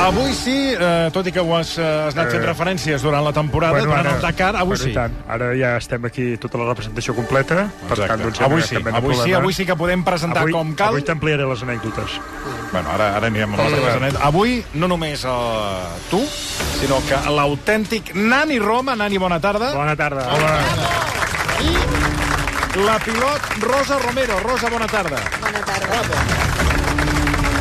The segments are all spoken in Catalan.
Avui sí, eh, tot i que ho has, eh, has anat fent Eh, referències durant la temporada, Bueno, durant ara- el Dakar, avui bueno, sí. tant. Ara ja estem aquí tota la representació completa, per tant, doncs ja avui sí, avui sí, problema. avui sí que podem presentar avui, com cal. Avui t'ampliaré les anècdotes. Bueno, ara, ara anirem amb les teves anècdotes. Avui, no només uh, tu, sinó que l'autèntic Nani Roma. Nani, bona tarda. Bona tarda. Hola. I la pilot Rosa Romero. Rosa, bona tarda. Bona tarda.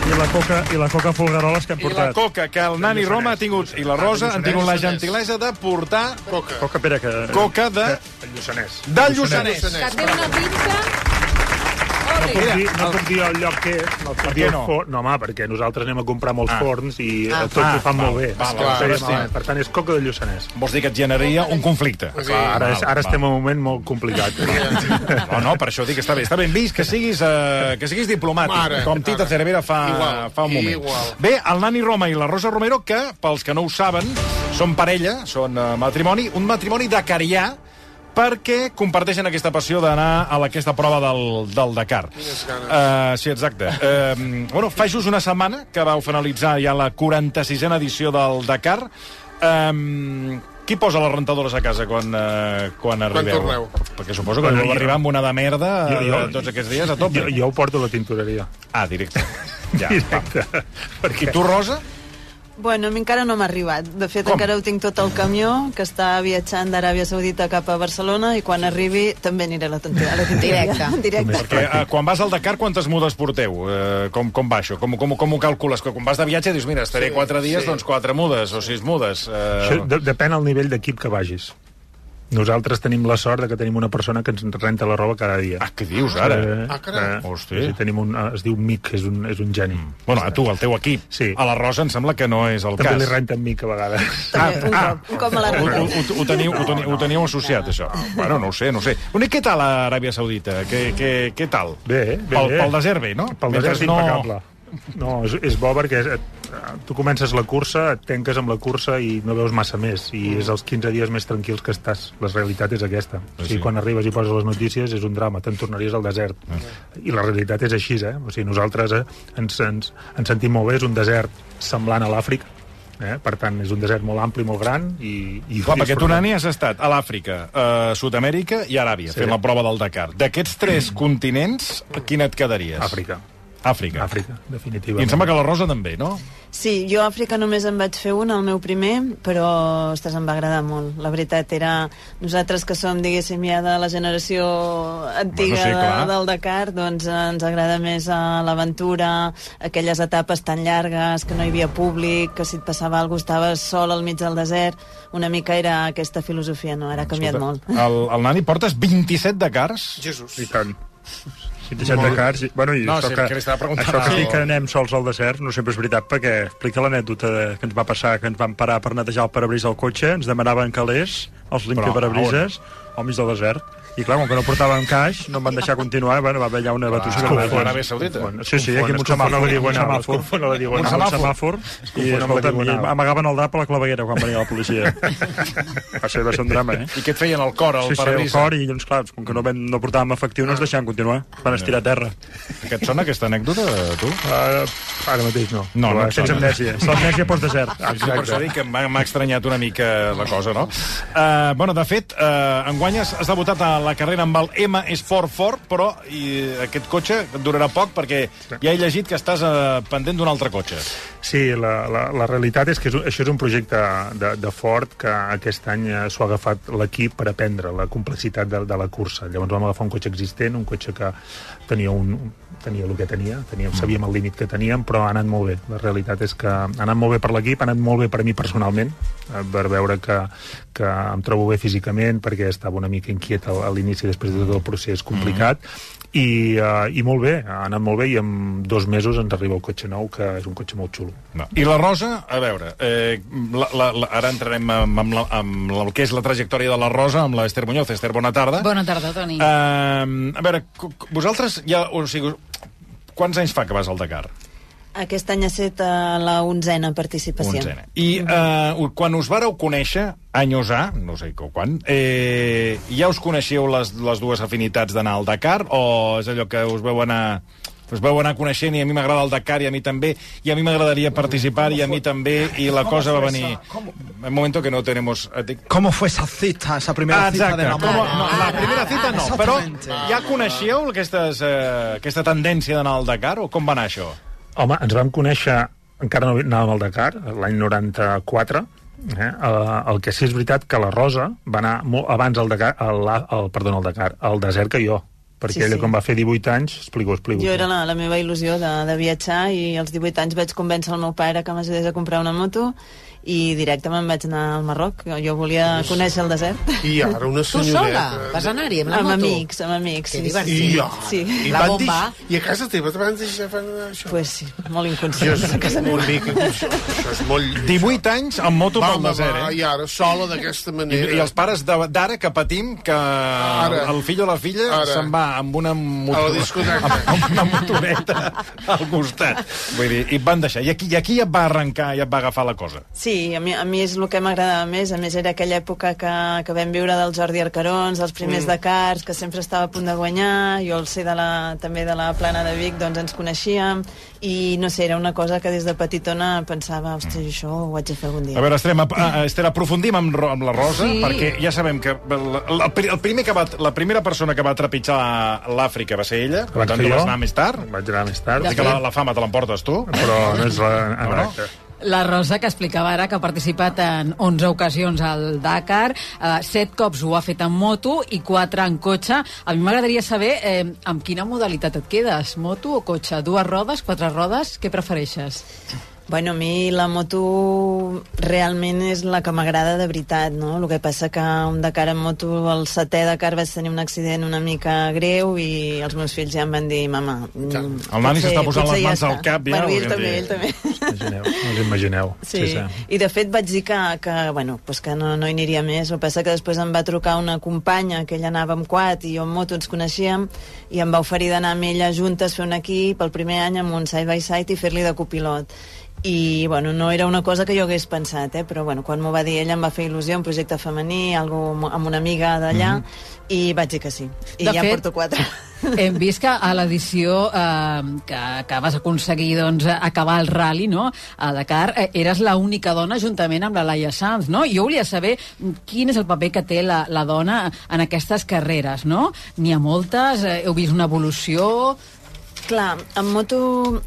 I la coca, i la coca folgueroles que hem I la portat. Coca, que el Nani Roma ha tingut, i la Rosa han tingut la gentilesa de portar Coca. Coca, espera, que... coca de, que- El Lluçanès. del Lluçanès. Que té una pinta... No puc, dir, no puc dir el lloc que és. No, puc què no? forn. no, home, perquè nosaltres anem a comprar molts Ah. forns i Ah. ah. tots Ah, ho fan val, molt bé. val, val, Sí, val, sí. val. Per tant, és coca de Lluçanès. Vols dir que et generaria un conflicte. Sí. Clar, ara, val, ara val. estem en un moment molt complicat. No, no, per això dic que està bé. Està ben vist que siguis, uh, que siguis diplomàtic, Ara, com Tita ara. Cervera fa, Igual, fa un moment. igual. Bé, el Nani Roma i la Rosa Romero, que, pels que no ho saben, són parella, són uh, matrimoni, un matrimoni de carià, perquè comparteixen aquesta passió d'anar a la- aquesta prova del, del Dakar. Uh, sí, exacte. Uh, bueno, fa just una setmana que vau finalitzar ja la 46a edició del Dakar. Um, qui posa les rentadores a casa quan, uh, quan arribeu? torneu? Perquè suposo que Bueno, deu jo- arribar amb una de merda Jo- jo- uh, tots aquests dies a tope. Jo, jo ho porto a la tintoreria. Ah, directe. Ja. Directe. I tu, Rosa? Bueno, a mi encara no m'ha arribat. De fet, Com? encara ho tinc tot el camió, que està viatjant d'Aràbia Saudita cap a Barcelona, i quan arribi també aniré a la tintoreria. A la tintoreria. Directe. Perquè uh, quan vas al Dakar, quantes mudes porteu? Uh, com, com va això? Com, com, com ho calcules? Que quan vas de viatge dius, mira, estaré Sí, quatre dies, sí. doncs quatre mudes o sis mudes. Això Uh, de, depèn del nivell d'equip que vagis. Nosaltres tenim la sort de que tenim una persona que ens renta la roba cada dia. ah, què dius, ara? Eh, Ah, carai. eh, Hosti. sí, tenim un, eh, es diu Mic, és un, és un geni. Mm. Bueno, a tu, al teu equip. Sí. A la Rosa em sembla que no és el També cas. li renten Mic a vegades. També, un, cop, un cop a la Ho, ho, ho, ho, teniu, ho, teniu, ho teniu associat, això? Bueno, no ho sé, no ho sé. Una, què tal a Aràbia Saudita? Què, què, què tal? Bé, bé. Pel, pel desert bé, no? Pel Mentre desert impecable. No, és, és bo perquè et, tu comences la cursa, et tenques amb la cursa i no veus massa més. I és els 15 dies més tranquils que estàs. La realitat és aquesta. O sigui, sí. quan arribes i poses les notícies és un drama, te'n tornaries al desert. I la realitat és així, eh? O sigui, nosaltres eh, ens, ens, ens sentim molt bé, és un desert semblant a l'Àfrica, eh? per tant, és un desert molt ampli, molt gran i... i Clar, perquè tu. Nani, has estat a l'Àfrica, a Sud-amèrica i a Aràbia, Sí. fent la prova del Dakar. D'aquests tres continents, quin et quedaries? Àfrica. Àfrica. Àfrica, I definitivament. em sembla que la Rosa també, no? Sí, jo a Àfrica només en vaig fer un, el meu primer, però, ostres, em va agradar molt. La veritat era... Nosaltres que som, diguéssim, ja de la generació antiga Bueno, sí, clar. de, del Dakar, doncs ens agrada més eh, l'aventura, aquelles etapes tan llargues, que no hi havia públic, que si et passava alguna cosa estaves sol al mig del desert. Una mica era aquesta filosofia, no? Ara ha canviat molt. El, el Nani portes 27 Dakars? Jesús. I tant. Si et deixem de cars... i- Bueno, i No, això sí, que, que això que sí que anem sols al desert no sempre és veritat, perquè explica l'anècdota que ens va passar, que ens van parar per netejar el parabrís del cotxe, ens demanaven calés, els limpiaparabrises, al mig del desert. I clar, com que no portàvem caix, no em van deixar continuar, bueno, va haver allà una batussa. es que confon Saudita. Bueno, Sí, sí, aquí amb un Es semàfor. Un semàfor. es. Un semàfor. I, amagaven el drap a la claveguera quan venia la policia. va, ser, va ser un drama, eh? I què et feien al cor, al Sí, sí, el paradís? cor, i doncs, clar, com que no, no portàvem efectiu, no ens deixaven continuar. Van estirar a terra. Que et sona aquesta anècdota, tu? Uh, ara mateix no. No, no Sense amnèsia. És l'amnèsia post-desert. Sí, per això dic que m'ha estranyat una mica la cosa, no? Uh, bueno, de fet, uh, enguany has, has debutat a la carrera amb el M Sport Ford, però i, aquest cotxe et durarà poc perquè ja he llegit que estàs uh, pendent d'un altre cotxe. Sí, la, la, la realitat és que és, un- això és un projecte de, de Ford que aquest any eh, s'ho ha agafat l'equip per aprendre la complexitat de, de la cursa. Llavors vam agafar un cotxe existent, un cotxe que tenia, un, tenia el que tenia, teníem, sabíem el límit que teníem, però ha anat molt bé. La realitat és que ha anat molt bé per l'equip, ha anat molt bé per mi personalment, eh, per veure que, que em trobo bé físicament, perquè estava una mica inquiet a, l'inici, després de tot el procés complicat, i, uh, i molt bé, ha anat molt bé, i en dos mesos ens arriba el cotxe nou, que és un cotxe molt xulo. No. I la Rosa, a veure, eh, la, la, la, ara entrarem amb, amb, la, amb el que és la trajectòria de la Rosa, amb l'Ester Muñoz. Ester, bona tarda. Bona tarda, Toni. Uh, a veure, vosaltres ja... O sigui, quants anys fa que vas al Dakar? Aquest any ha estat a la onzena participació. Onzena. I uh, quan us vareu conèixer, anys A, no sé quan, eh, ja us coneixeu les, les dues afinitats d'anar al Dakar o és allò que us veu anar es vau anar coneixent i a mi m'agrada el Dakar i a mi també, i a mi m'agradaria participar i a mi també, i la cosa va venir... Un momento que no tenemos... eh, ¿Cómo fue esa cita, esa primera Ah, cita de Com, enamor? no, la primera cita no, però ja coneixíeu aquestes, eh, aquesta tendència d'anar al Dakar o com va anar això? Home, ens vam conèixer, encara no anàvem al Dakar, l'any 94, eh? Uh, el que sí és veritat que la Rosa va anar molt abans al Dakar, al, al, perdó, al Dakar, al desert que jo, perquè sí, ella sí. quan va fer 18 anys, explico, explico. Jo era la, la meva il·lusió de, de viatjar i als 18 anys vaig convèncer el meu pare que m'ajudés a comprar una moto i directe me'n vaig anar al Marroc. Jo, volia conèixer el desert. I ara una Tu senyoreta... sola? Vas anar-hi amb la amb moto? amics, amb amics. Que sí, divertit. sí. I, ja. Sí. I, La bomba. I a casa teva te van deixar fer això? Pues sí, molt Jo inconscient. a casa meva. una mica... Això, això és molt... 18 anys amb moto pel desert, eh? I ara, sola d'aquesta I, manera... I els pares de- d'ara que patim que Ara. el fill o la filla se'n va amb una A moto... la discoteca. amb una motoreta al costat. Vull dir, i et van deixar. I aquí, I aquí ja et va arrencar, ja et va agafar la cosa. Sí, a mi, a mi és el que m'agradava més. A més, era aquella època que, que vam viure del Jordi Arcarons, dels primers mm. Dakars, que sempre estava a punt de guanyar. Jo el sé de la, també de la plana de Vic, doncs ens coneixíem. I no sé, era una cosa que des de petitona pensava, ostres, això ho haig de fer algun dia. A veure, Estrem, ap- ah, Esther, aprofundim amb, amb la Rosa, Sí. perquè ja sabem que el, el, el primer que va, la primera persona que va trepitjar l'Àfrica va ser ella, per Vaig tant, tu vas anar més tard. Vaig anar més tard, dir que la, la fama te l'emportes tu. però no és la... No, no. La Rosa, que explicava ara que ha participat en 11 ocasions al Dakar, eh, 7 cops ho ha fet en moto i 4 en cotxe. A mi m'agradaria saber eh, amb quina modalitat et quedes, moto o cotxe? Dues rodes, quatre rodes? Què prefereixes? Bueno, a mi la moto realment és la que m'agrada de veritat, no? El que passa que un Dakar en moto, el setè Dakar vaig tenir un accident una mica greu i els meus fills ja em van dir, mama... mm, El nani s'està posant les mans ja al està." cap ja, Bueno, ell també, ell també. Imagineu, no us imagineu. Sí. sí, i de fet vaig dir que, que, bueno, pues que no, no hi aniria més. El que passa que després em va trucar una companya, que ella anava amb quad i jo amb moto ens coneixíem, i em va oferir d'anar amb ella juntes, fer un equip el primer any amb un side by side i fer-li de copilot i bueno, no era una cosa que jo hagués pensat eh? però bueno, quan m'ho va dir ella em va fer il·lusió un projecte femení, algo amb una amiga d'allà i vaig dir que sí i De ja fet, porto quatre Hem vist que a l'edició eh, que, que vas aconseguir doncs, acabar el rally no? a Dakar, eh, eres l'única dona juntament amb la Laia Sanz, no? Jo volia saber quin és el paper que té la, la dona en aquestes carreres, no? N'hi ha moltes, eh, heu vist una evolució... Clar, en moto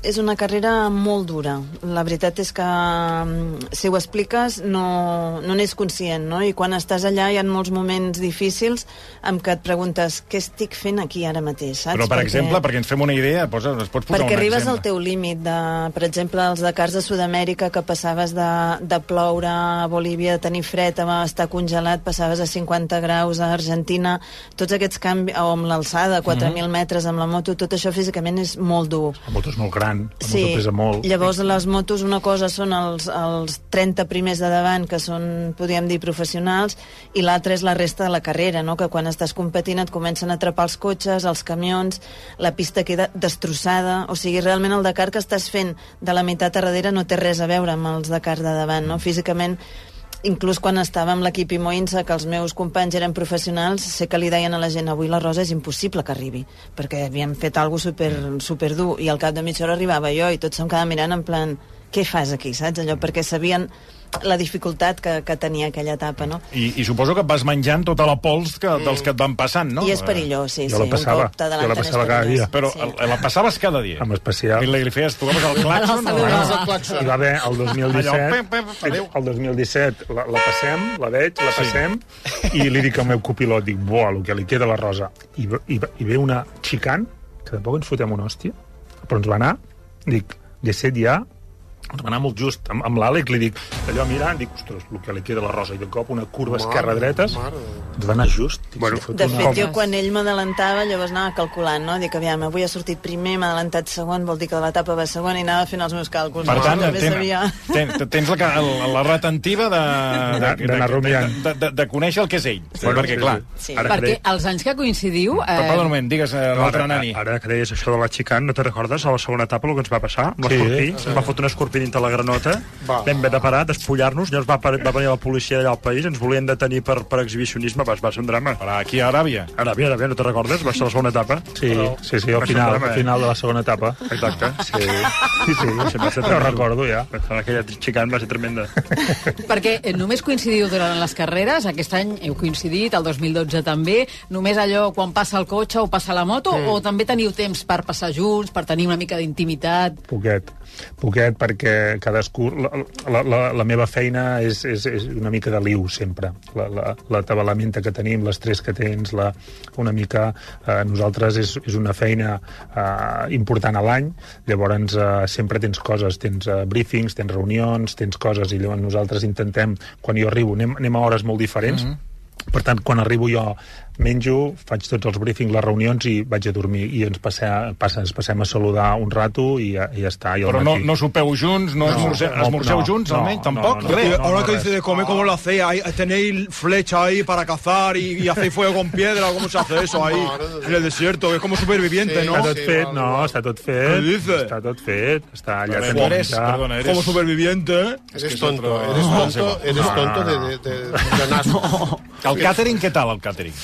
és una carrera molt dura. La veritat és que mm, si ho expliques no no n'és conscient, no? I quan estàs allà hi ha molts moments difícils en què et preguntes què estic fent aquí ara mateix, saps? Però, per exemple, perquè ens fem una idea, posa, ens pots posar perquè un arribes exemple. al teu límit de, per exemple, els Dakars de Sud-amèrica que passaves de, de ploure a Bolívia, de tenir fred, a estar congelat, passaves a 50 graus a Argentina, tots aquests canvis, o amb l'alçada, 4.000 Mhm. metres amb la moto, tot això físicament és molt dur. La moto és molt gran, la Sí, moto pesa molt. llavors les motos una cosa són els, els 30 primers de davant que són, podríem dir, professionals i l'altra és la resta de la carrera, no? que quan estàs competint et comencen a atrapar els cotxes, els camions, la pista queda destrossada, o sigui, realment el Dakar que estàs fent de la meitat a darrere no té res a veure amb els Dakar de davant, no? Físicament inclús quan estava amb l'equip Imoinsa, que els meus companys eren professionals, sé que li deien a la gent avui la Rosa és impossible que arribi, perquè havíem fet alguna super, super dur, i al cap de mitja hora arribava jo, i tots se'm quedaven mirant en plan què fas aquí, saps? Allò, perquè sabien la dificultat que, que tenia aquella etapa, no? I, I suposo que et vas menjant tota la pols que, dels que et van passant, no? I és perillós, sí, Jo la sí. passava, un cop t'adelanten jo la passava cada dia. Però sí. la passaves cada dia. Amb especial. I li, li feies, tocaves el claxon? Saludar. o- És el claxon. Hi va haver el 2017, Allò, pem, adéu. el 2017 la, la passem, la veig, la passem, i li dic al meu copilot, dic, buah, el que li queda la Rosa. I, ve- i, ve- i ve una xicant, que tampoc ens fotem una hòstia, però ens va anar, dic, de set ja, va anar molt just. Amb, amb l'Àlex li dic, allò mirant, dic, ostres, el que li queda la Rosa, i de cop una curva de Déu. ens va anar just. Dic, Bueno, "Si fot De una fet, cop". jo quan ell m'adelantava, llavors anava calculant, no? Dic, aviam, avui ha sortit primer, m'ha adelantat segon, vol dir que de l'etapa va segon, i anava fent els meus càlculs. Per no? tant, També ten, sabia... ten, tens la, la, la retentiva de, de, de, rumiant. de, de, de conèixer el que és ell. Sí, Bueno, perquè, sí, clar... Sí. Ara Perquè crec- els anys que coincidiu... Eh... Perdó un moment, digues eh, l'altre ara, nani. ara que deies això de la xicant, no te recordes a la segona etapa el que ens va passar? Sí. se'ns va fotre un escorpí dintre la granota, Va. vam haver de parar, despullar-nos, llavors va, va venir la policia d'allà al país, ens volien detenir per, per exhibicionisme, va, va ser un drama. Però aquí a Aràbia. Aràbia, Aràbia, no te recordes? Va ser la segona etapa. Sí, sí, sí, al ser final, drama, al eh? final de la segona etapa. Exacte. Sí, sí, sí. Sí, va ser No recordo, ja. Aquella xicant va ser tremenda. Perquè eh, només coincidiu durant les carreres, aquest any heu coincidit, el 2012 també, només allò quan passa el cotxe o passa la moto, mm. o també teniu temps per passar junts, per tenir una mica d'intimitat? Poquet, poquet, perquè cadascú... La, la, la, la meva feina és, és, és una mica de liu, sempre. La, la, la tabalamenta que tenim, l'estrès que tens, la, una mica... Eh, nosaltres és, és una feina eh, important a l'any, llavors eh, sempre tens coses, tens eh, briefings, tens reunions, tens coses, i llavors nosaltres intentem, quan jo arribo, anem, anem a hores molt diferents, mm -hmm. Per tant, quan arribo jo menjo, faig tots els briefings, les reunions i vaig a dormir. I ens, passem, passa, ens passem a saludar un rato i ja, i ja està. I Però no, no sopeu junts, no, No, esmorzeu, no, esmorzeu no, junts, no, almenys, no, tampoc? no, Res. no, Ahora no, que dice de comer, ¿cómo lo hacéis? Ahí, ¿Tenéis flecha ahí para cazar y, y hacéis fuego con piedra? ¿Cómo se hace eso ahí en el desierto? Es como superviviente, Sí, ¿no? Està tot Sí, fet, no, està tot fet. Què dices? Està tot fet. Està allà tenim eres, ja- perdona, eres... Como superviviente, ¿eh? Eres és tonto, otro- eres Ah, tonto, sí, eres no. tonto de, de, de, de naso. El càtering, què tal, el càtering?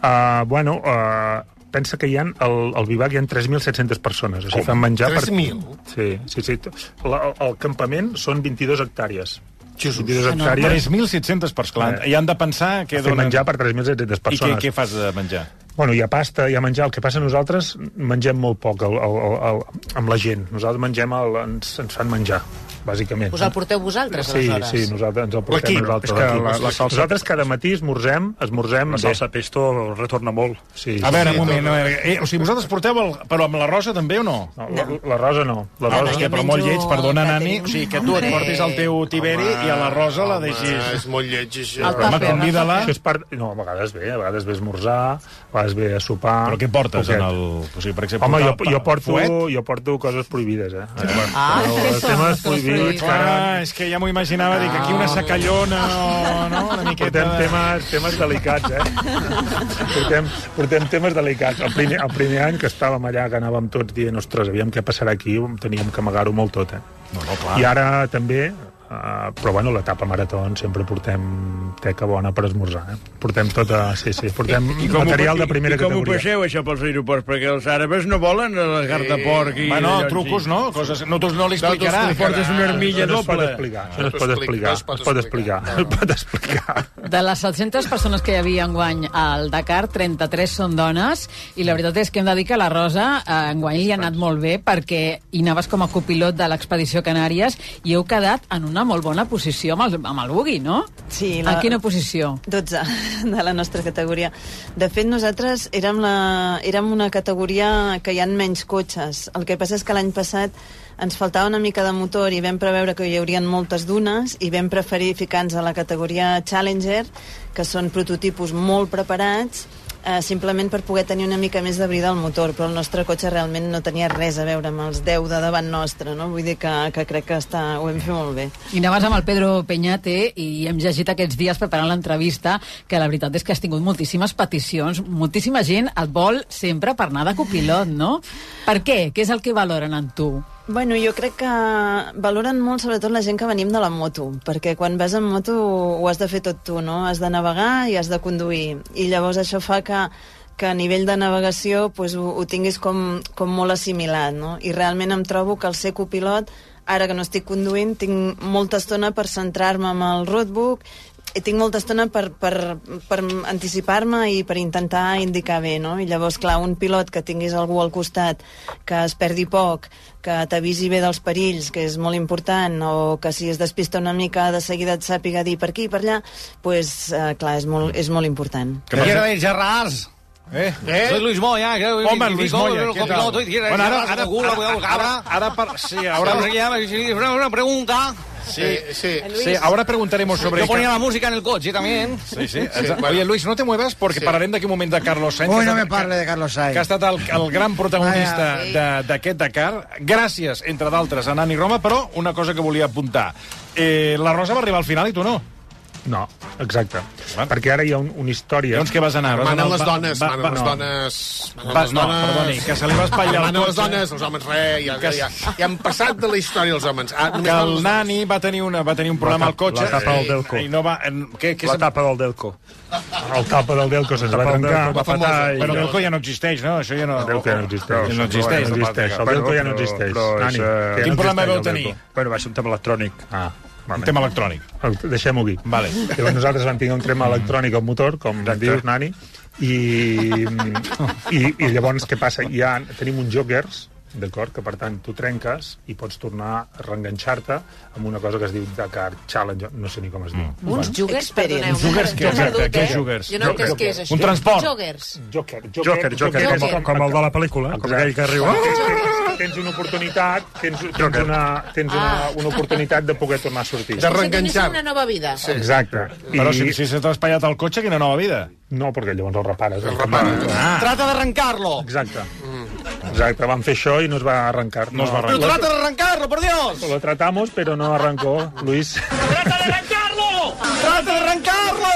Uh, bueno, uh, pensa que hi ha, al, al Vivac hi ha 3.700 persones. O sigui, fan menjar... 3.000? Sí, sí, sí. La, el, campament són 22 hectàrees. Jesús. 22 hectàrees. 3.700 per clar. Eh. I han de pensar què Fer donen... menjar per 3.700 I què, persones. què fas de menjar? Bueno, hi ha pasta, hi ha menjar. El que passa nosaltres mengem molt poc el, el, el, el, amb la gent. Nosaltres mengem, el, ens, ens fan menjar, bàsicament. Us el porteu vosaltres, Sí, aleshores? sí, nosaltres ens el portem nosaltres. Que la- la salsa- Nosaltres cada matí esmorzem, esmorzem La bé. salsa pesto retorna molt. Sí, A veure, Sí, un moment, a veure, eh, o sigui, vosaltres porteu el... Però amb la rosa també o no? No, la, la rosa no. La Ah, rosa... no, jo però molt lleig, perdona, Nani. O sigui, que tu et portis el teu tiberi i a la rosa la deixis... Home, és molt lleig, això. El Home, convida-la. Això és part... No, a vegades ve, a vegades ve a esmorzar, a vegades ve a sopar... Però què portes en el... O sigui, per exemple, Home, jo, jo, porto, jo porto coses prohibides, eh? Ah, són temes prohibits, ara Clar, és que ja m'ho imaginava, dic, aquí una sacallona o no, una miqueta... portem temes, temes delicats, eh? portem, portem temes delicats. El primer, el primer any que estàvem allà, que anàvem tots dient, ostres, aviam què passarà aquí, teníem que amagar-ho molt tot, eh? No, no, clar. I ara també, uh, però bueno, l'etapa marató sempre portem teca bona per esmorzar, eh? Portem tota... Sí, sí, portem material de primera I com ho categoria. passeu, això, pels aeroports? Perquè els àrabes no volen la carn de porc i... Bueno, trucos, no? Coses... No, tu no li No explicarà. explicarà. Portes una armilla no doble. explicar, això no es No pot explicar, explica, es pot explicar, no. es pot explicar. De les 700 persones que hi havia enguany al Dakar, 33 són dones, i la veritat és que hem de dir que la Rosa eh, enguany li ha anat molt bé perquè hi anaves com a copilot de l'expedició Canàries i heu quedat en una molt bona posició amb el, amb el bugui, no? Sí, A quina posició? 12 de la nostra categoria. De fet, nosaltres érem, la, érem una categoria que hi han menys cotxes. El que passa és que l'any passat ens faltava una mica de motor i vam preveure que hi haurien moltes dunes i vam preferir ficar-nos a la categoria Challenger, que són prototipus molt preparats, eh, simplement per poder tenir una mica més de brida al motor, però el nostre cotxe realment no tenia res a veure amb els 10 de davant nostre, no? Vull dir que, que crec que està, ho vam fer molt bé. I anaves amb el Pedro Peñate i hem llegit aquests dies preparant l'entrevista que la veritat és que has tingut moltíssimes peticions, moltíssima gent et vol sempre per anar de copilot, no? Per què? Què és el que valoren en tu? Bueno, jo crec que valoren molt sobretot la gent que venim de la moto, perquè quan vas en moto ho has de fer tot tu, no? Has de navegar i has de conduir. I llavors això fa que que a nivell de navegació pues, ho, ho tinguis com, com molt assimilat, no? I realment em trobo que el ser copilot, ara que no estic conduint, tinc molta estona per centrar-me amb el roadbook tinc molta estona per, per, per anticipar-me i per intentar indicar bé, no? I llavors, clar, un pilot que tinguis algú al costat que es perdi poc, que t'avisi bé dels perills, que és molt important, o que si es despista una mica de seguida et sàpiga dir per aquí i per allà, pues, eh, clar, és molt, és molt important. Que Quiero ir, Gerrars. Eh? Eh? Soy Luis Moya. que- Home, Luis Moya, què tal? copiloto, y quiero ir, Bueno, ara, Gerrars, ara, con culo, cuidado, ara, cabra. ara, ara, per, sí, Ahora ahora, se llama, si si fuera una pregunta. Sí, sí. sí, ahora preguntaremos sobre... Yo ponía la música en el coche también. Sí, sí. Sí, Oye. Luis, no te muevas porque Sí. parlarem d'aquí un moment de Carlos Sainz. Que no me parle de Carlos Sainz. que ha estat el, el gran protagonista de- d'aquest Dakar. Gràcies, entre d'altres, a Nani Roma, però una cosa que volia apuntar. Eh, la Rosa va arribar al final i tu no. No, exacte. Bueno. Perquè ara hi ha un, una història... Llavors què vas anar? Vas Manen les va- dones, va- manen va- les no. dones... manen Va, les no, dones. perdoni, que se li va espatllar el Manen les dones, els homes res, ja, ja, ja, ja, ja han passat de la història els homes. Ah, Que el nani va tenir, una, va tenir un problema al cotxe. la tapa del Delco. I no va... en- Què, què La tapa del Delco. El tapa del Delco se'ns va trencar. Delco va patar i... Però Delco ja no existeix, no? Això ja no... El Delco ja no existeix. No existeix. El Delco ja no existeix. Eh, Quin problema vau el tenir? Bueno, va ser un tema electrònic. Ah, Un tema electrònic. El- Deixem-ho aquí. Vale. Llavors nosaltres vam tenir un tema electrònic al motor, com dius, Nani, i, i, i llavors què passa? Ja tenim uns jokers, d'acord, que per tant tu trenques i pots tornar a reenganxar-te amb una cosa que es diu Dakar Challenge, no sé ni com es diu. Uns juguers, Experience. perdoneu. Juguers, què, Jo he exacte, perdut, què és eh? juguers? Jo no què és, què és això. Un transport. Joggers. Joker, Joker, Joker, Joker, com, Joker. com el de la pel·lícula, com aquell que riu. Tens, tens una oportunitat, tens, tens, una, tens una, una oportunitat de poder tornar a sortir. De reenganxar. una nova vida. Sí. Exacte. Però si, si se t'ha espatllat el cotxe, quina nova vida? No, perquè llavors el repares. El repares. Ah, Trata de arrancarlo. Exacte. Exacte, vam fer això i no es va arrencar. No es va arrencar. Pero trata de arrancarlo, por Dios. Lo tratamos, pero no arrancó, Luis. Trata de arrancarlo. Trata de arrancarlo.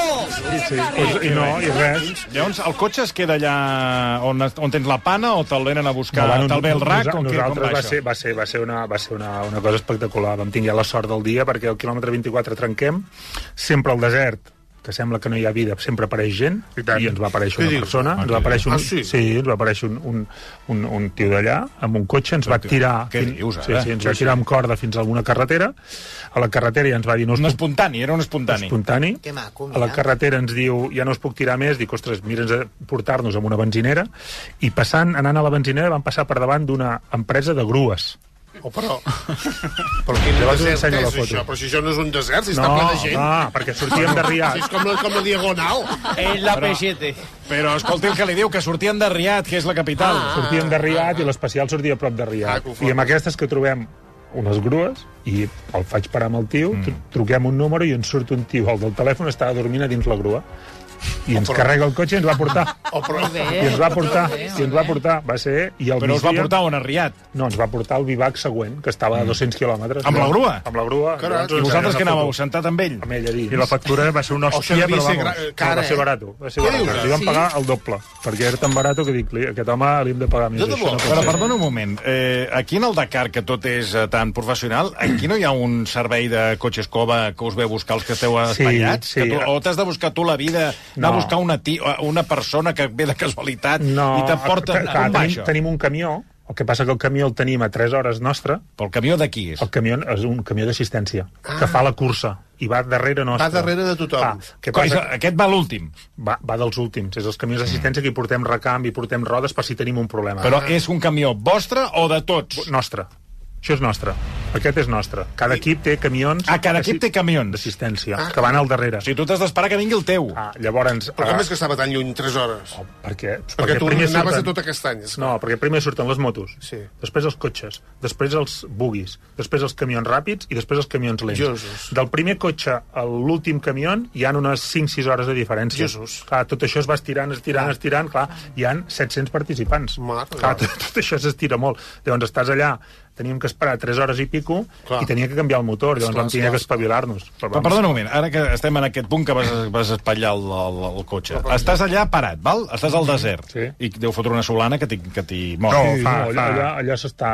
Sí, pues, i no, i res. Llavors, el cotxe es queda allà on, on tens la pana o te'l venen a buscar? bueno, te'l ve el rac nosa- nosaltres va ser, va ser, va ser, una, va ser una, una cosa espectacular. Vam tenir ja la sort del dia perquè al quilòmetre 24 trenquem, sempre al desert, que sembla que no hi ha vida, sempre apareix gent, i, i ens va aparèixer una dius? persona, ens va aparèixer un, Ah, sí? sí, ens va aparèixer un, un, un, un tio d'allà, amb un cotxe, ens va tirar... Què dius, sí, ara? sí, ens va tirar amb corda fins a alguna carretera, a la carretera ja ens va dir no us Un puc espontani, era un espontani. espontani. Que maco, a la mira. carretera ens diu, ja no us puc tirar més, dic, ostres, mira'ns a portar-nos amb una benzinera, i passant, anant a la benzinera, vam passar per davant d'una empresa de grues. Oh, però... Però quin Llavors desert ensenyo la és foto. això? Però si això no és un desert, si està No, ple de gent. no, perquè sortíem de Si Riad. és com la, com la diagonal. Es la P7. Però escolti el que li diu, que sortien de Riad, que és la capital. Ah. Sortíem de Riad i l'especial sortia a prop de Ah, ho fot. I amb aquestes que trobem unes grues i el faig parar amb el tio, mm. truquem un número i ens surt un tio, el del telèfon estava dormint a dins la grua i ens carrega el cotxe i ens va portar Oh, però... i ens va portar, i ens va portar va ser, i el Però us va migdia- portar on a Riad. No, ens va portar al vivac següent, que estava a 200 quilòmetres. Amb la grua? Amb la grua. Llavors I ens vosaltres que anàveu sentat amb ell? Amb ell a dins. I la factura va ser una hòstia, però vamos. gra- No, cara, va ser eh? barat. Va ser Què barat. dius? Li vam Sí? pagar el doble, perquè era tan barat que dic, aquest home li hem de pagar més. No Però perdona un moment, eh, aquí en el Dakar, que tot és eh, tan professional, aquí no hi ha un servei de cotxes cova que us ve a buscar els que esteu espatllats? sí. Que tu, o t'has de buscar tu la vida, anar No. a buscar una, ti, una persona que ve de casualitat No, i t'emporta... clar, Com va tenim, tenim un camió, el que passa que el camió el tenim a 3 hores nostre, Però el camió d'aquí és. el camió és un camió d'assistència, que fa la cursa, i va darrere nostre. Va darrere de tothom. Ah, què Com, passa? Aquest va l'últim. Va, va dels últims, és els camions d'assistència que hi portem recanvi, portem rodes per si tenim un problema. Però és un camió vostre o de tots? Nostre. Això és nostre. Aquest és nostre. Cada equip té camions... Ah, cada equip té camions. D'assistència, Ah. que van al darrere. O sigui, tu t'has d'esperar que vingui el teu. Ah, llavors... Però com ah, és que estava tan lluny 3 hores? perquè, Perquè tu primer anaves surten- a tot aquest any. No, perquè primer surten les motos, Sí. després els cotxes, després els bugis, després els camions ràpids i després els camions lents. Jesús. Del primer cotxe a l'últim camió hi han unes 5-6 hores de diferència. Jesús. Clar, tot això es va estirant, estirant, estirant, clar, hi han 700 participants. Mare clar, de tot, tot això s'estira molt. Llavors estàs allà, teníem que esperar 3 hores i pico Clar. i tenia que canviar el motor, llavors Esclar, vam tenir que espavilar-nos. Però, Però perdona un moment, ara que estem en aquest punt que vas, vas espatllar el, el, el cotxe. Estàs allà parat, val? Estàs al desert. Sí. I deu fotre una solana que t'hi que t'hi mor. No, Sí, fa, no, allà, fa- allà, allà s'està...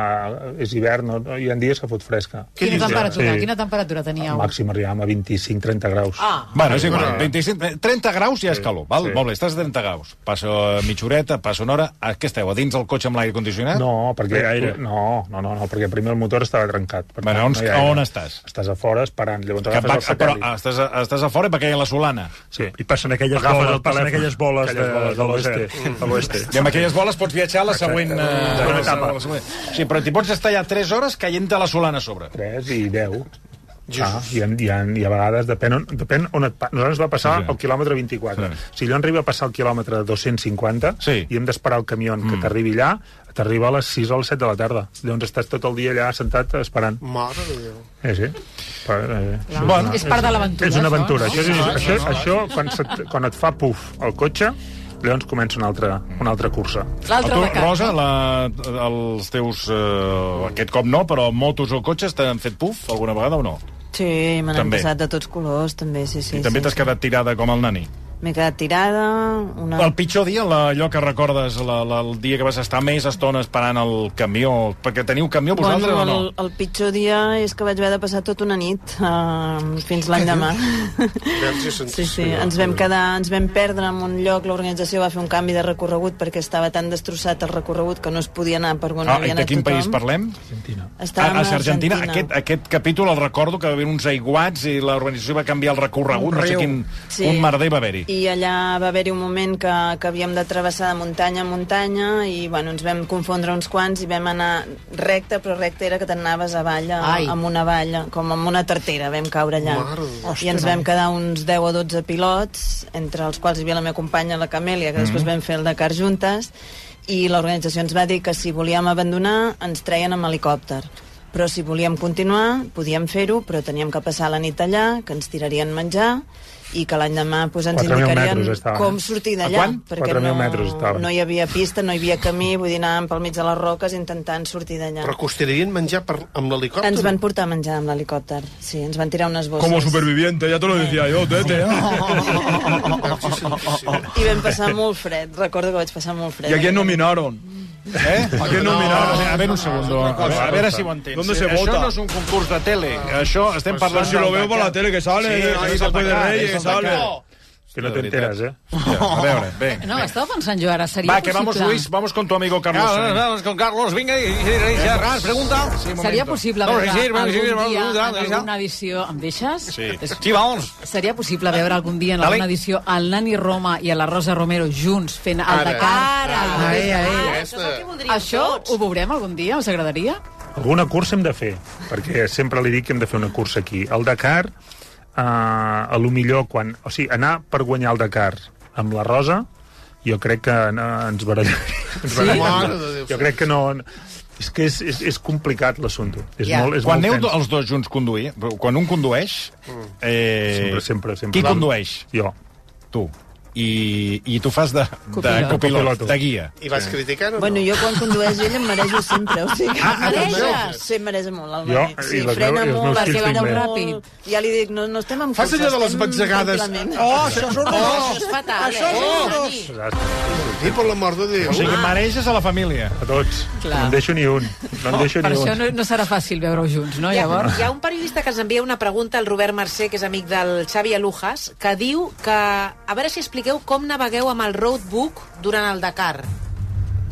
És hivern, no? hi ha dies que fot fresca. Quina temperatura, Sí. quina temperatura teníeu? Màxim arribem a 25-30 graus. Ah, Bueno, és igual, 25, 30 graus ja és calor, val? sí. Molt bé, estàs a 30 graus. Passa mitja horeta, passa una hora... A què esteu, a dins del cotxe amb l'aire condicionat? No, perquè... No, no, no, no, perquè primer el motor estava trencat. Per Bueno, tant, on- no hi ha on estàs? Estàs a fora esperant, llavors Que agafes va, el però satèl·lit. estàs, a, estàs a fora i va caient la solana. Sí. I passen aquelles Agafes boles, passen aquelles boles, Aquelles de, boles de de l'oest. l'oeste. De l'oeste. I amb aquelles boles pots viatjar a la següent... Següent a la- etapa. a la següent. Sí, però t'hi pots estar ja 3 hores caient-te la solana a sobre. 3 i 10. Ah, i, en, i, en, I a vegades depèn on, depèn on et... pa- Nosaltres va passar Sí, sí. al quilòmetre 24. Sí. Si allò arriba a passar al quilòmetre 250 Sí. i hem d'esperar el camió que t'arribi allà, t'arriba a les 6 o les 7 de la tarda. Llavors estàs tot el dia allà sentat esperant. Mare de Déu. Eh, sí. Però, eh, això Bueno, és part de l'aventura. És una aventura. Això, Això, no? és, això, això quan, se, quan et fa puf el cotxe, llavors comença una altra, una altra cursa. A L'altre tu. Rosa, la, els teus... Eh, aquest cop no, però motos o cotxes t'han fet puf alguna vegada o no? Sí, me n'han passat de tots colors, també, sí, sí. I també sí, t'has quedat tirada com el nani. M'he quedat tirada... Una... El pitjor dia, la, allò que recordes, la, la, el dia que vas estar més estona esperant el camió, perquè teniu camió vosaltres bueno, o no? el, el pitjor dia és que vaig haver de passar tota una nit uh, fins l'any demà. Sí, sí, ens vam quedar, ens vam perdre en un lloc, l'organització va fer un canvi de recorregut perquè estava tan destrossat el recorregut que no es podia anar per on Ah, havia i de anat quin tothom. país parlem? Argentina. Estàvem a, a a Argentina. Argentina. Aquest, aquest capítol el recordo que va haver uns aiguats i l'organització va canviar el recorregut, no sé quin... Sí. Un merder va haver-hi. I allà va haver-hi un moment que, que havíem de travessar de muntanya en muntanya i bueno, ens vam confondre uns quants i vam anar recte, però recte era que t'anaves avall, a, Ai. amb una valla, com amb una tartera, vam caure allà. Mare de- I ens vam quedar uns 10 o 12 pilots, entre els quals hi havia la meva companya, la Camèlia, que després vam fer el Dakar juntes, i l'organització ens va dir que si volíem abandonar ens treien amb helicòpter. Però si volíem continuar, podíem fer-ho, però teníem que passar la nit allà, que ens tirarien menjar, i que l'any demà pues, ens 4.000 indicarien estaven, com eh? sortir d'allà. Perquè 4.000 no, metres no hi havia pista, no hi havia camí, vull dir, anàvem pel mig de les roques intentant sortir d'allà. Però costarien menjar per, amb l'helicòpter? Ens van portar a menjar amb l'helicòpter, sí, ens van tirar unes bosses. Como superviviente, ya te lo decía yo, tete. ¿eh? I vam passar molt fred, recordo que vaig passar molt fred. ¿Y a quién nominaron? Eh? ¿A quién A nominaron? veure, a veure un segundo. A veure, a veure si ho entens. ¿Dónde se Això vota? no és un concurs de tele. Això estem Pues parlant... si lo por Dakar. la tele que sale, Sí, no, és se puede és que sale. Que no De veritat. t'enteres, eh? A veure, bé. No, estava pensant jo ara, seria Va, que vamos. Luis, vamos con tu amigo Carlos. Vamos, Sainz. vamos con Carlos, y, y Ras, pregunta. Sí, Seria possible No, veure sí, sí, sí, algun sí, dia en alguna edició... Em deixes? Sí. Sí, vamos. Seria possible veure algun dia en alguna edició el Nani Roma i a la Rosa Romero junts fent el Ara. Dakar? Ara. Ai, ai. Això ho veurem algun dia? Us agradaria? Alguna cursa hem de fer, perquè sempre li dic que hem de fer una cursa aquí. El Dakar, eh, a lo millor, quan... O sigui, anar per guanyar el Dakar amb la Rosa, jo crec que eh, ens barallaria. Ens de Déu. Jo crec que no... És que és, és, és complicat l'assumpte. És Ja. molt, és Quan molt aneu tens. els dos junts conduir, quan un condueix... Eh, Sempre, sempre, sempre. Qui condueix? Jo. Tu. I, i tu fas de, de Copilot. de guia. I vas criticant o no? Bueno, jo quan condueix ell em marejo sempre, o sigui. Ah, ah, mareges? Sí, em mareja molt el Jo, i Sí, les frena meus- i els molt, perquè va molt ràpid. Ja li dic, no, no estem en Fas allò de les batzegades. Oh, això és horrorós. Això és fatal, Això és eh? horrorós. I per l'amor de Déu. O sigui, mareges a la família. A tots. Clar. No en deixo ni un. No en deixo Per ni això un. no, no serà fàcil veure-ho junts, no, Hi ha, llavors? hi ha un periodista que ens envia una pregunta, el Robert Mercè, que és amic del Xavi Alujas, que diu que... A veure si expliqueu com navegueu amb el roadbook durant el Dakar.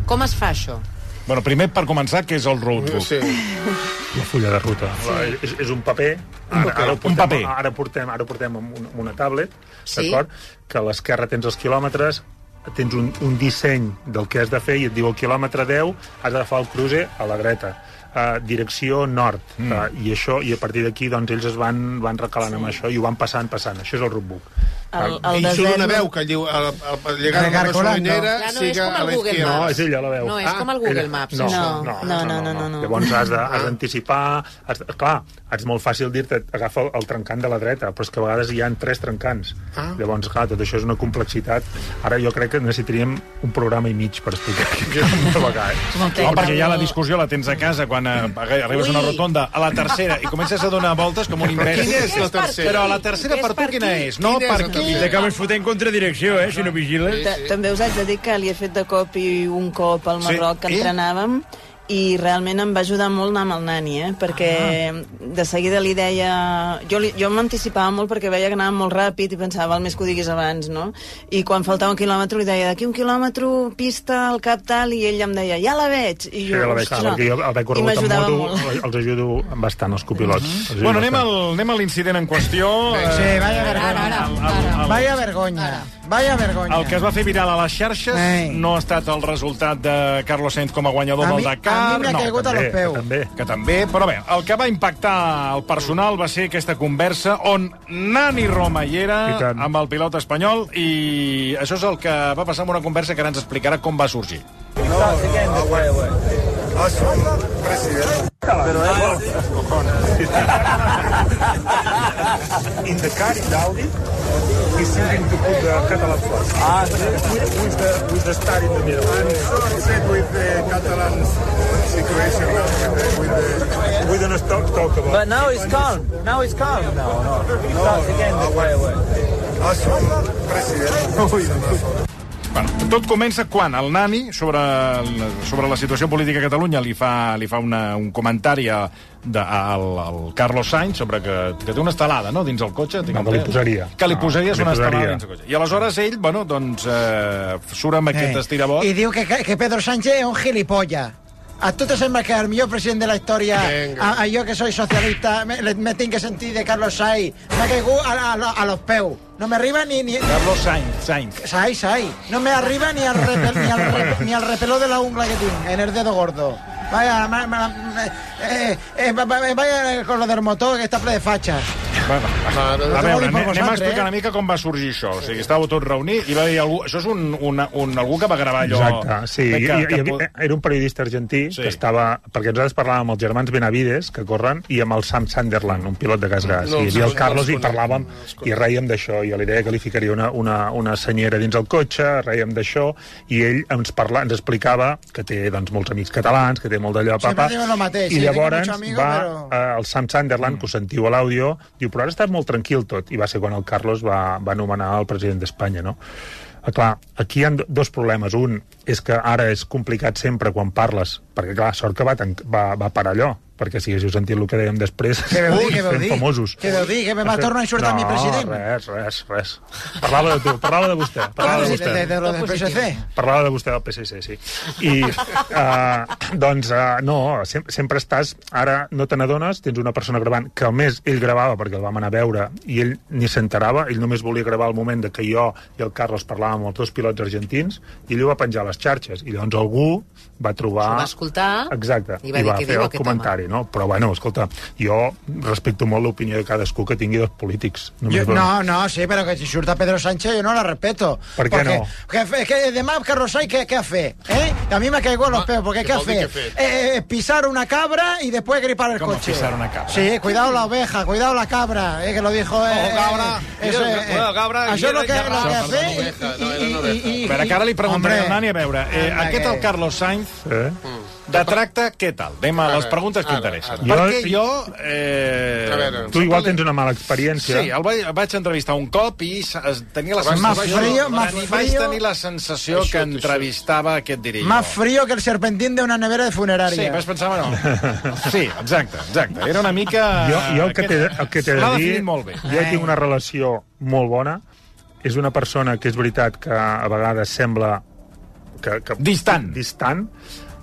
Com es fa això? Bueno, primer, per començar, què és el roadbook? Sí. La fulla de ruta. Sí. És, és un paper. Ara, paper. ara, ho Un portem, paper. Ara portem, ara portem amb una, amb una tablet, Sí. d'acord? Que a l'esquerra tens els quilòmetres, tens un, un disseny del que has de fer i et diu el quilòmetre 10 has d'agafar el cruce a la dreta uh, direcció nord mm. uh, i això i a partir d'aquí doncs ells es van, van recalant amb això i ho van passant, passant això és el roadbook El, I el surt desert... una veu que diu el, el, el llegar a la gasolinera no siga a Google izquierda. no, Maps. és ella la veu No, és Ah, com el Google Ella- Maps. no, no, no, No, no, no, no, no. Llavors has Ah. d'anticipar... Clar, és molt fàcil dir-te agafa el, trencant de la dreta, però és que a vegades hi ha tres trencants. Ah. Llavors, clar, tot això és una complexitat. Ara jo crec que necessitaríem un programa i mig per explicar navegar, eh? No, perquè ja la discussió la tens a casa quan eh, arribes a una rotonda a la tercera i comences a donar voltes com un imbècil. Quina és la tercera? Però la tercera per tu quina qui? és? No, per? I te acabes fotent contradirecció, eh, si no vigiles. Ta- També us haig de dir que li he fet de cop i un cop al. Marroc que I? entrenàvem i realment em va ajudar molt anar amb el nani, eh? perquè de seguida li deia... Jo, li, jo m'anticipava molt perquè veia que anava molt ràpid i pensava, val més que ho diguis abans, no? I quan faltava un quilòmetre li deia, d'aquí un quilòmetre, pista al cap tal, i ell em deia, ja la veig! I Sí, jo, la veig, clar, perquè jo haver i corregut amb moto molt. els ajudo bastant, els copilots. Els ajudo Bueno, anem, bastant. al, anem a l'incident en qüestió. Sí, vaya Ara, vergonya. ara, El- el- ara. el- Vaya vergonya. Vaya vergonya. El que es va fer viral a les xarxes Ei. no ha estat el resultat de Carlos Sainz com a guanyador A del mi- Dakar. a mi m'ha no, caigut a los També, peus. també. que també, però bé, el que va impactar el personal va ser aquesta conversa on Nani Roma hi era amb el pilot espanyol i això és el que va passar en una conversa que ara ens explicarà com va sorgir. In the car, in the Audi, he's thinking to put the Catalan flag. Ah, with, with, the, with the star in the middle. I'm so upset with the Catalan situation now, with the, with the With an let's talk, talk about But now it's calm. Now it's calm. No, no. It starts again the way away. Bueno, tot comença quan el nani, sobre, sobre la situació política a Catalunya, li fa, li fa una, un comentari a, de, al, al Carlos Sainz sobre que, que té una estelada, no?, dins el cotxe. tinc No, que li posaria. Que li No, posaries li una posaria. estelada dins el cotxe. I aleshores ell, bueno, doncs, eh, surt amb aquest Eh, estirabot. I diu que, que Pedro Sánchez és un gilipollas. A tu te sembla que el millor president de la història, a, a jo que soy socialista, me, me tinc que sentir de Carlos Sainz, m'ha caigut a, a, a los peus. No me arriba ni... ni Carlos Sainz, Sainz. Sainz, Sainz. No me arriba ni al, repel, ni, al re- ni al repeló de la ungla que tinc, en el dedo gordo. Vaya, ma- ma- eh, eh, va- vaya con lo del motor, que està ple de fatxes. Bueno, a Déu. veure, anem, anem a vosaltres, explicar eh? una mica com va sorgir això. O sigui, estàveu tots reunits i va dir algú... Això és un, un, un, algú que va gravar allò... Exacte, sí. que, I, que, i, que, i, era un periodista argentí Sí. que estava... Perquè nosaltres parlàvem amb els germans Benavides, que corren, i amb el Sam Sunderland, un pilot de gas gas. No No, I havia el Carlos no i parlàvem no i reiem d'això. Jo li deia que li ficaria una, una, una senyera dins el cotxe, reiem d'això, i ell ens, parla, ens explicava que té doncs, molts amics catalans, que té molt d'allò, Sempre papa, diuen lo mateix, i llavors amigo, va però- eh, el Sam Sunderland, que ho sentiu a l'àudio, diu, però ara està molt tranquil tot, i va ser quan el Carlos va, va nomenar el president d'Espanya, no? Ah, Clar, aquí hi ha do- dos problemes. Un és que ara és complicat sempre quan parles, perquè clar, sort que va, va, va parar allò, perquè si haguéssiu sentit el que dèiem després, Què veu dir, què veu dir? famosos. Què veu dir? Que me va tornar a insultar no, mi president? res, res, res. Parlava de tu, parlava de vostè. Parlava de de, vostè. de, de lo del PSC. Parlava de vostè del PSC, sí. I, uh, doncs, uh, no, sem sempre estàs... Ara no te n'adones, tens una persona gravant, que a més ell gravava perquè el vam anar a veure i ell ni s'enterava, ell només volia gravar el moment de que jo i el Carlos parlàvem amb els dos pilots argentins i ell ho va penjar a les xarxes. I llavors algú va trobar... S'ho va escoltar Exacte, i va dir, "Què fer diu el comentari, no? Però bueno, escolta, jo respecto molt l'opinió de cadascú que tingui dels polítics. Yo- Només no, no, sí, pero que si surta Pedro Sánchez yo no la respeto. ¿Por qué Porque- no? Que, que además Carlos Sainz, ¿qué, qué hace? ¿Eh? A mí me caigo en los peos, porque ¿qué ¿qué vol dir hace? que Eh, eh, pisar una cabra y después gripar el ¿Cómo coche. pisar una cabra? Sí, cuidado la oveja, cuidado la cabra, eh, que lo dijo... Eh, Ojo, cabra. eh, eso, eh, cuidado, cabra, Això és lo que, lo que hace... oveja. i- A veure, que ara li preguntaré al Nani, a veure, eh, aquest que- el Carlos Sainz, Eh? De tracte, què tal? Anem a les preguntes que interessen. ara. Perquè Jo- jo... Eh, veure, Tu igual tens una mala experiència. Sí, el vaig, el vaig entrevistar un cop i tenia la Más sensació... frío, más Nani, frío. Vaig tenir la sensació Això, que això. entrevistava aquest dirigent. Más frío que el serpentín de una nevera de funeraria. Sí, vaig pensar, bueno... Sí, exacte, exacte. Era una mica... Jo, jo el que t'he el que t'he L'ha de dir... molt bé. Jo tinc una relació molt bona. És una persona que és veritat que a vegades sembla... Que, que, Distant. Distant,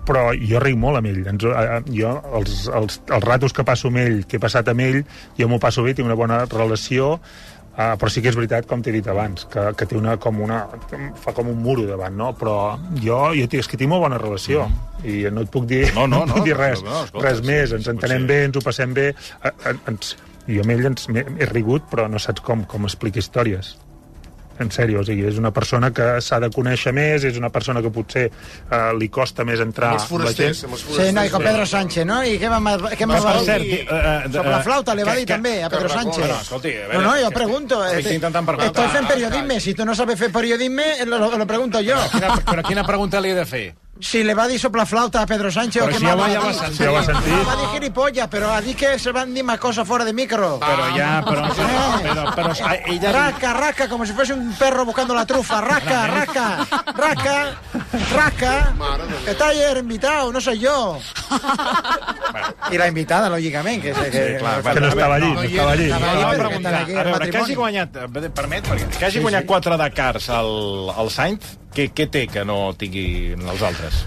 però jo ric molt amb ell. Ens, eh, jo, els, els, els ratos que passo amb ell, que he passat amb ell, jo m'ho passo bé, tinc una bona relació, Uh, però sí que és veritat, com t'he dit abans, que, que té una, com una, fa com un muro davant, no? Però jo, jo és que tinc molt bona relació i no et puc dir, No, no, no, puc dir res, no, no, escolta, res sí, més, sí, ens sí, entenem potser. bé, ens ho passem bé, ens, jo amb ell ens, he rigut, però no saps com, com explica històries. En sèrio, o sigui, és una persona que s'ha de conèixer més, és una persona que potser eh, li costa més entrar... Amb els forasters, la amb els Sí, forasters. no, y con Pedro Sánchez, ¿no? ¿Y qué más, qué más Per va a cert, dir? eh, eh, Sopla eh, flauta le va dir que- també a Pedro Sánchez. Bueno, escolti, a veure, no, no, yo que- pregunto. estic este- intentant preguntar. Estoy en Ah, periodisme. Si tú no sabes hacer periodisme, lo, lo pregunto yo. Quina, però quina pregunta li he de fer? Si le va a dir sopla flauta a Pedro Sánchez o Però qué si ja va va- ja a va sentir. Sí, ja ho has sentit. No, va a dir gilipollas, pero a dir que se van dir más cosas fuera de micro. Però ja, però... Eh. Però, però, però ella... Rasca, rasca, como si fuese un perro buscando la trufa. Rasca, rasca, rasca, rasca. Mare de Déu. Que está ayer invitado, no soy yo. Y la invitada, lógicamente. Que, que, Sí, clar, Que no estava allí, No no estava allí. Estava Anava allí a perquè preguntar, estan aquí a al veure, que hagi matrimoni. guanyat, eh, permet, perquè que hagi guanyat quatre Dakars al, al Sainz, què, què té que no tingui els altres?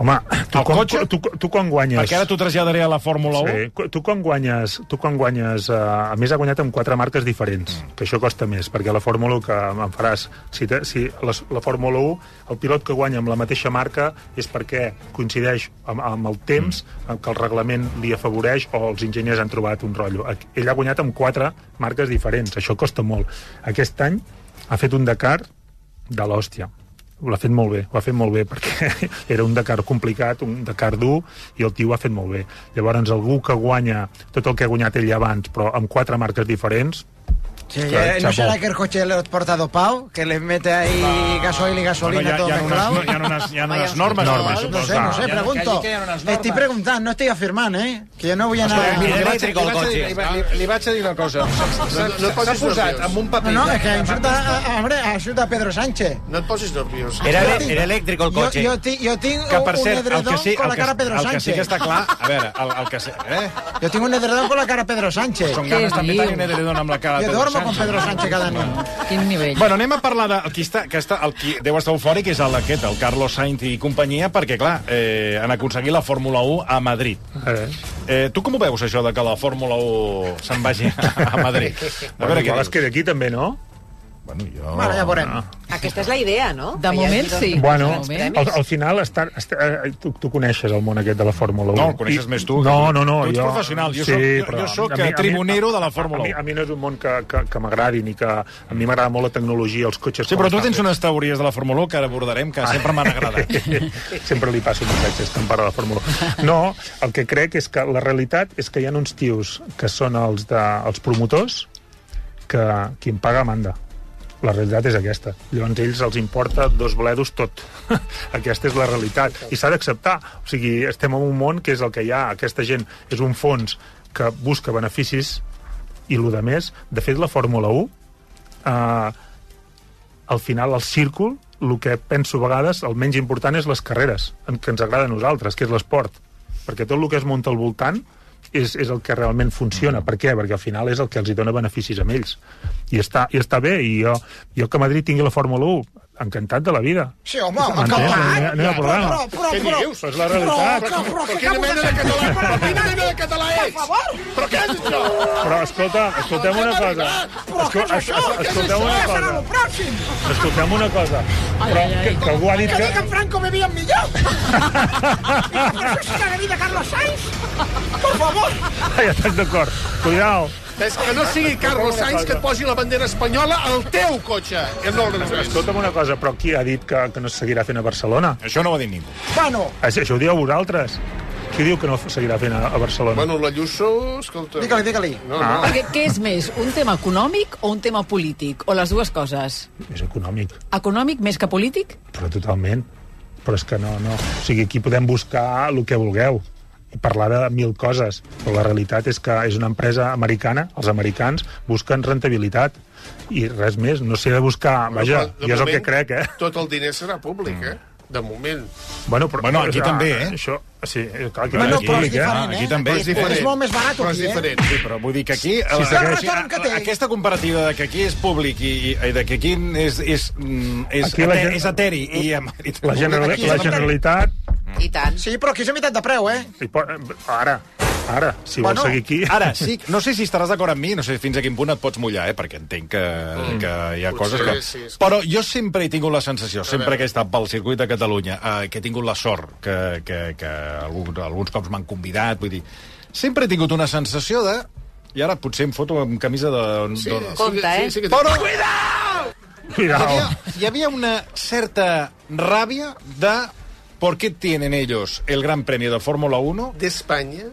Home, tu, El quan, cotxe? tu, tu quan guanyes... Perquè ara t'ho traslladaré a la Fórmula 1. Sí, tu quan guanyes, tu quan guanyes eh, a més ha guanyat amb quatre marques diferents, Mm. que això costa més, perquè la Fórmula 1 que em faràs, si, te, si la, la Fórmula 1, el pilot que guanya amb la mateixa marca és perquè coincideix amb, amb el temps, Mm. que el reglament li afavoreix o els enginyers han trobat un rotllo. Ell ha guanyat amb quatre marques diferents, això costa molt. Aquest any ha fet un Dakar de l'hòstia l'ha fet molt bé, ho ha fet molt bé perquè era un Dakar complicat, un Dakar dur i el tio ho ha fet molt bé. Llavors algú que guanya tot el que ha guanyat ell abans però amb quatre marques diferents Sí, eh, ¿No será que el coche lo porta dopado? Que le mete ahí gasoil y gasolina Bueno, todo ha, ha mezclado. unes, hi ha unes, hi ha unes normes. Normas, no sé, no sé, ha- pregunto. ha normes. Estoy preguntando, no estoy afirmando, ¿eh? Que yo no voy a Escolta, nada. li, li, vaig, li, vaig, a dir- li, li, li vaig a dir una cosa. S'ha no posat amb un No, paper... no, es que insulta hombre, insulta a Pedro Sánchez. No et posis nerviós. Era, era elèctric el cotxe. yo, ti- yo tengo Que, per un cert, el edredón que sí, con la que, cara Pedro el que Sánchez. sí que està clar... A veure, el, el que... sí- Eh? Yo tengo un edredón con la cara Pedro Sánchez. Són ganes també tenir un edredon amb la cara de Yo Duermo con. Pedro Sánchez cada nit. Quin nivell. Bueno, anem a parlar de qui, està, que està, el qui deu estar eufòric és el, aquest, el Carlos Sainz i companyia, perquè, clar, eh, han aconseguit la Fórmula 1 a Madrid. Eh. Eh, tu com ho veus, això de que la Fórmula 1 se'n vagi a Madrid? A Bueno, veure què igual dius. es queda aquí també, no? Bueno, jo... Bueno, ja veurem. Aquesta és la idea, no? De moment, dos sí. Bueno, al, al final està, està, eh, tu, tu coneixes el món aquest de la Fórmula 1. No, el coneixes més tu. No, no, no. Tu ets jo, professional, jo soc- jo- jo soc, a eh, tribunero de la Fórmula a, mi, 1. a mi no és un món que, que, que m'agradi, ni que... A mi m'agrada molt la tecnologia, els cotxes... Sí, però tu tens unes teories de la Fórmula 1 que ara abordarem, que sempre m'han agradat. Sempre li passo missatges que em parla de Fórmula 1. No, el que crec és que la realitat és que hi ha uns tios que són els, de, els promotors que qui em paga manda. La realitat és aquesta. Llavors ells els importa dos bledos tot. aquesta és la realitat. I s'ha d'acceptar. O sigui, estem en un món que és el que hi ha. Aquesta gent és un fons que busca beneficis i el de més, de fet, la Fórmula 1 eh, al final el círcul, el que penso a vegades, el menys important és les carreres, que ens agrada a nosaltres, que és l'esport. Perquè tot el que es munta al voltant és, és el que realment funciona. Per què? Perquè al final és el que els hi dona beneficis a ells. I està, i està bé, i jo, jo que Madrid tingui la Fórmula 1, encantat de la vida. Sí, home, M'entens? encantat. No no hi ha problema. Però, però, Què però, dius? És la realitat. Però, però, Però quina mena de català, però quina mena de català Per ets? favor. Però què és això? Però escolta, escoltem una cosa. Però què és això? Esco- Escoltem una cosa. pròxim. Escoltem una cosa. Però que, que algú ha dit Que que... dic en Franco veien millor. I per això és que la vida Carlos Sainz. Por favor. Ja estàs d'acord. Cuidao. És que no sigui Carlos Sainz que et posi la bandera espanyola al teu cotxe. I no. Escolta'm una cosa, però qui ha dit que, que no es seguirà fent a Barcelona? Això no ho ha dit ningú. Bueno, Això, això ho dieu vosaltres. Qui diu que no seguirà fent a, a Barcelona? Bueno, la Lluçó, escolta... digue-li, digue-li. No, Ah. no. Perquè què és més, un tema econòmic o un tema polític? O les dues coses? És econòmic, Econòmic més que polític? però totalment. Però és que no, no. O sigui, aquí podem buscar el que vulgueu parlar de mil coses, però la realitat és que és una empresa americana, els americans busquen rentabilitat i res més, no sé de buscar, vaja, Però, de jo és el que crec, eh? Tot el diner serà públic, eh? De moment. Bueno, però, Bueno, aquí ah, també, eh? Això, sí, clar, aquí, Bueno, aquí, però és eh? diferent, aquí eh? també. És, és molt més barat Però és aquí, eh? diferent. Sí, però vull dir que aquí... Sí, eh, que té. aquesta comparativa de que aquí és públic i, i, de que aquí és, és, mm, és, Aquí la és eteri i. La, Aquí és Generalitat... I tant. Sí, però aquí és a meitat de preu, eh? hi po- Ara, ara, si Bueno, vols seguir aquí... Ara, sí, no sé si estaràs d'acord amb mi, no sé fins a quin punt et pots mullar, eh, perquè entenc que, que hi ha Potser coses que... sí, és que- Però jo sempre he tingut la sensació, sempre que he estat pel circuit de Catalunya, eh, que he tingut la sort, que, que, que alguns, alguns cops m'han convidat, vull dir... Sempre he tingut una sensació de... I ara potser em foto amb camisa de... Sí, de... Compte, eh? Sí, sí que... Però hi Cuidao. havia, hi havia una certa ràbia de ¿por qué tienen ellos el Gran Premio de Fórmula 1 D'Espanya...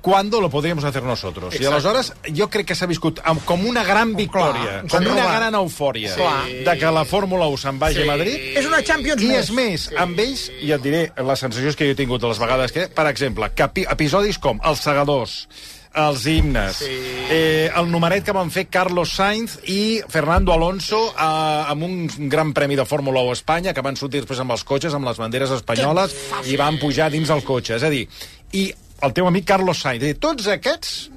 cuando lo podríamos hacer nosotros? I Exacte. aleshores jo crec que s'ha viscut amb, com una gran victòria, clar, com sí, una gran eufòria Sí. de que la Fórmula 1 se'n vagi Sí. a Madrid. És una Champions I més. és més, amb ells, i et diré les sensacions que jo he tingut a les vegades que, per exemple, que epi- episodis com els segadors, els himnes, Sí. eh, el numeret que van fer Carlos Sainz i Fernando Alonso eh, amb un gran premi de Fórmula 1 a Espanya, que van sortir després amb els cotxes, amb les banderes espanyoles, i van pujar dins el cotxe. És a dir, i el teu amic Carlos Sainz, és dir, tots aquests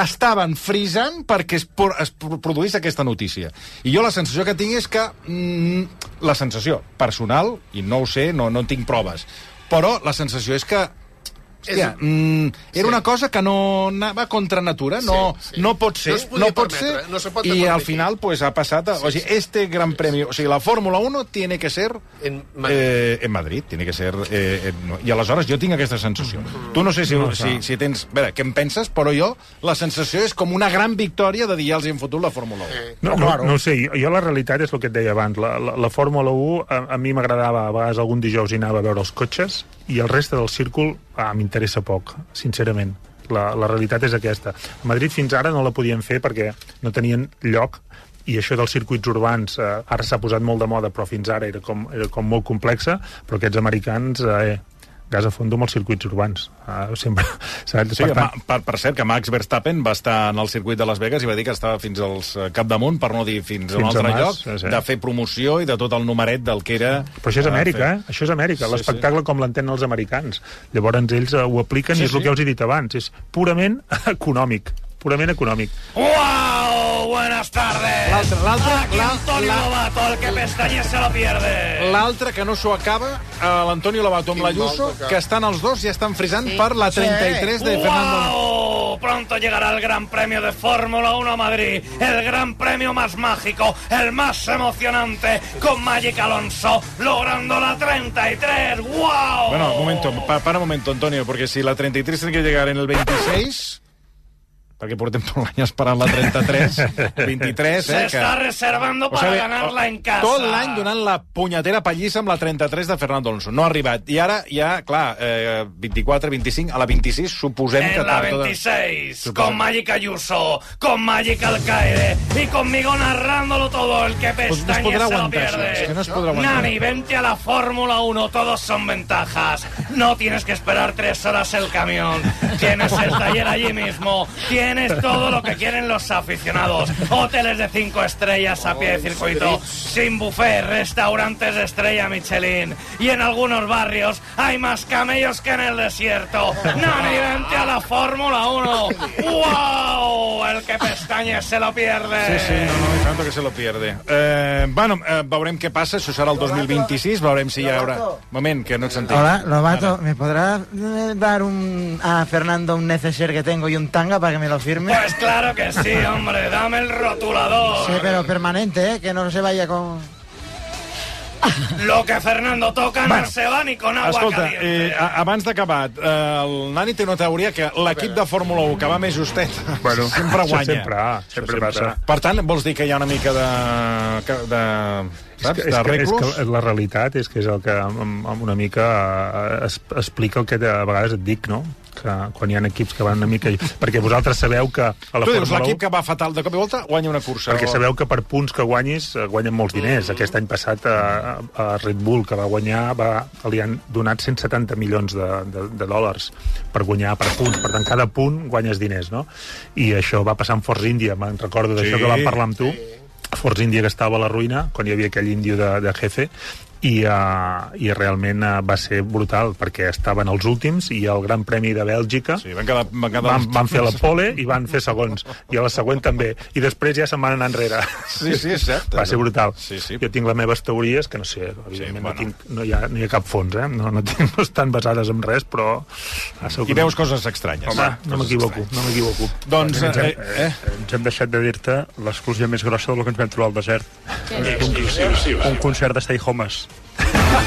estaven frisant perquè es, por- es pro- produís aquesta notícia. I jo la sensació que tinc és que... Mm, la sensació personal, i no ho sé, no, no en tinc proves, però la sensació és que Hòstia, mm, era Sí. una cosa que no anava contra natura, no, Sí, sí. no pot ser, No no pot permetre, ser, no se pot i al final pues ha passat, a, o sigui, este gran premio, o sigui, la Fórmula 1 tiene que ser En Madrid. eh, en Madrid, tiene que ser eh, en, no. i aleshores jo tinc aquesta sensació. Tu no sé si, No, si, si tens, a veure, què en penses, però jo la sensació és com una gran victòria de dir ja els hem fotut la Fórmula 1. Eh. No, no, no ho sé, jo, jo la realitat és el que et deia abans. La, la, la Fórmula 1 a, a mi m'agradava, a vegades algun dijous hi anava a veure els cotxes i el reste del círcul ah, m'interessa poc, sincerament. La, la realitat és aquesta. A Madrid fins ara no la podien fer perquè no tenien lloc i això dels circuits urbans eh, ara s'ha posat molt de moda, però fins ara era com, era com molt complexa, però aquests americans eh, gas a fondo amb els circuits urbans. Uh, sempre, saps? Sí, per per, tant, per, per cert, que Max Verstappen va estar en el circuit de Las Vegas i va dir que estava fins als eh, capdamunt, per no dir fins, a un Fins a altre Mas, lloc, sí, sí. de fer promoció i de tot el numeret del que era... Però això és Amèrica, eh? Això és Amèrica. Sí, L'espectacle com l'entenen els americans. Llavors ells eh, ho apliquen Sí, i és el sí. que us he dit abans. És purament econòmic. Purament econòmic. ¡Wow! Buenas tardes. L'altre, l'altre, Aquí la- Antonio Lobato, el que pestañe se lo pierde. L'altre que no s'ho acaba, eh, l'Antonio Lobato amb la Ayuso, que estan els dos i estan frisant Sí. per la 33 de Fernando ¡Wow! Pronto llegará el Gran Premio de Fórmula 1 a Madrid, el Gran Premio más mágico, el más emocionante, con Magic Alonso logrando la 33. ¡Wow! Bueno, un momento, pa, para un momento, Antonio, porque si la 33 tiene que llegar en el 26, perquè portem tot l'any esperant la 33, 23, se eh, está reservando O para sigui, ganarla en casa. Tot l'any donant la punyetera pallissa amb la 33 de Fernando Alonso. No ha arribat. I ara ja, clar, eh, 24, 25, a la 26 suposem que... En la tard o de- 26, Supongo. con Magic Ayuso, con Magic Alcaide y conmigo narrándolo todo, el que Pues no pestañe se lo pierde. es que no es podrá aguantar. Nani, vente a la Fórmula 1, todos son ventajas. No tienes que esperar tres horas el camión. Tienes el taller allí mismo. Tienes todo lo que quieren los aficionados. Hoteles de cinco estrellas a pie de circuito, sin buffet, restaurantes de estrella Michelin. Y en algunos barrios hay más camellos que en el desierto. Nani, vente a la Fórmula 1. ¡Wow! El que pestañe se lo pierde. Sí, sí, no, no, tanto que se lo pierde. Eh, bueno, eh, veurem què passa, això serà el 2026, veurem si hi haurà... Moment, que no et sentim. Hola, Lobato, ¿me podrás eh, dar un, a Fernando un neceser que tengo y un tanga para que me lo firme? Pues claro que sí, hombre, dame el rotulador. Sí, pero permanente, ¿eh? Que no se vaya con... Lo que Fernando toca no se va ni con agua Escolta, caliente. eh, abans d'acabar, eh, el Nani té una teoria que l'equip de Fórmula 1 que va més justet Bueno, sempre això guanya. sempre, ah, Això sempre passa. Per tant, vols dir que hi ha una mica de... de És saps? que, és, de que, és que la realitat és que és el que amb, amb una mica eh, es, explica el que a vegades et dic, no? Que quan hi ha equips que van una mica... Perquè vosaltres sabeu que a la Tu dius, Fórmula 1... l'equip que va fatal de cop i volta guanya una cursa. Perquè o- sabeu que per punts que guanyis eh, guanyen molts diners. Aquest any passat a, a Red Bull, que va guanyar, va, li han donat 170 milions de, de, de dòlars per guanyar per punts. Per tant, cada punt guanyes diners, no? I això va passar amb Force India, me'n recordo d'això Sí. que vam parlar amb tu. Force India que estava a la ruïna, quan hi havia aquell índio de, de jefe, i, uh, i realment uh, va ser brutal perquè estaven els últims i el Gran Premi de Bèlgica Sí, van quedar... Van, quedar... van, van fer la pole i van fer segons i a la següent també i després ja se'n van anar enrere Sí, sí, és cert. va ser brutal Sí, sí. jo tinc les meves teories que no sé evidentment bueno. no, tinc, no, hi ha, no hi ha cap fons eh? no, no, tinc, no estan basades en res però ah, I veus coses estranyes. Home, no m'equivoco no m'equivoco Doncs, Ens eh, hem, eh, ens hem deixat de dir-te l'exclusió més grossa del que ens vam trobar al desert. Un, un concert de Stay Homes.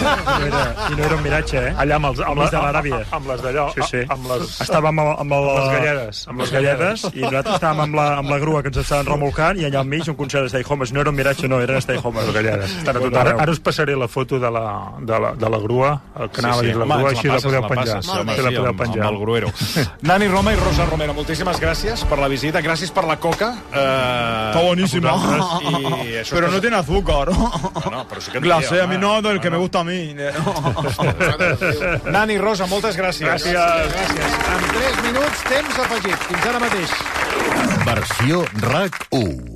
No era, I no era un miratge, eh? allà amb, els, amb, Amb les de amb- l'Aràbia. amb les d'allò Sí, sí. amb les, Estàvem amb, amb, el, Amb les galledes. Amb les galledes, i nosaltres estàvem amb la, amb la grua que ens estaven remolcant, i allà al mig un concert de Stay Homes. No era un miratge, no, eren Stay Homes. les galledes. Estan a tot Ara, arreu. ara us passaré la foto de la, de la, de la grua, el que anava sí, dins la grua, així la passes, podeu la penjar. passes, home, Així la sí, podeu amb, penjar. amb el gruero. Nani Roma i Rosa Romero, moltíssimes gràcies per la visita, gràcies per la coca. Eh, Está buenísima. a vosaltres, I això Pero que- no tiene azúcar. No, no, però sí que Glacé, a mí home. no, del que me gusta a mí. Nani Rosa, moltes gràcies. Gràcies. gràcies. En 3 minuts, temps afegit. Fins ara mateix. Versió RAC 1.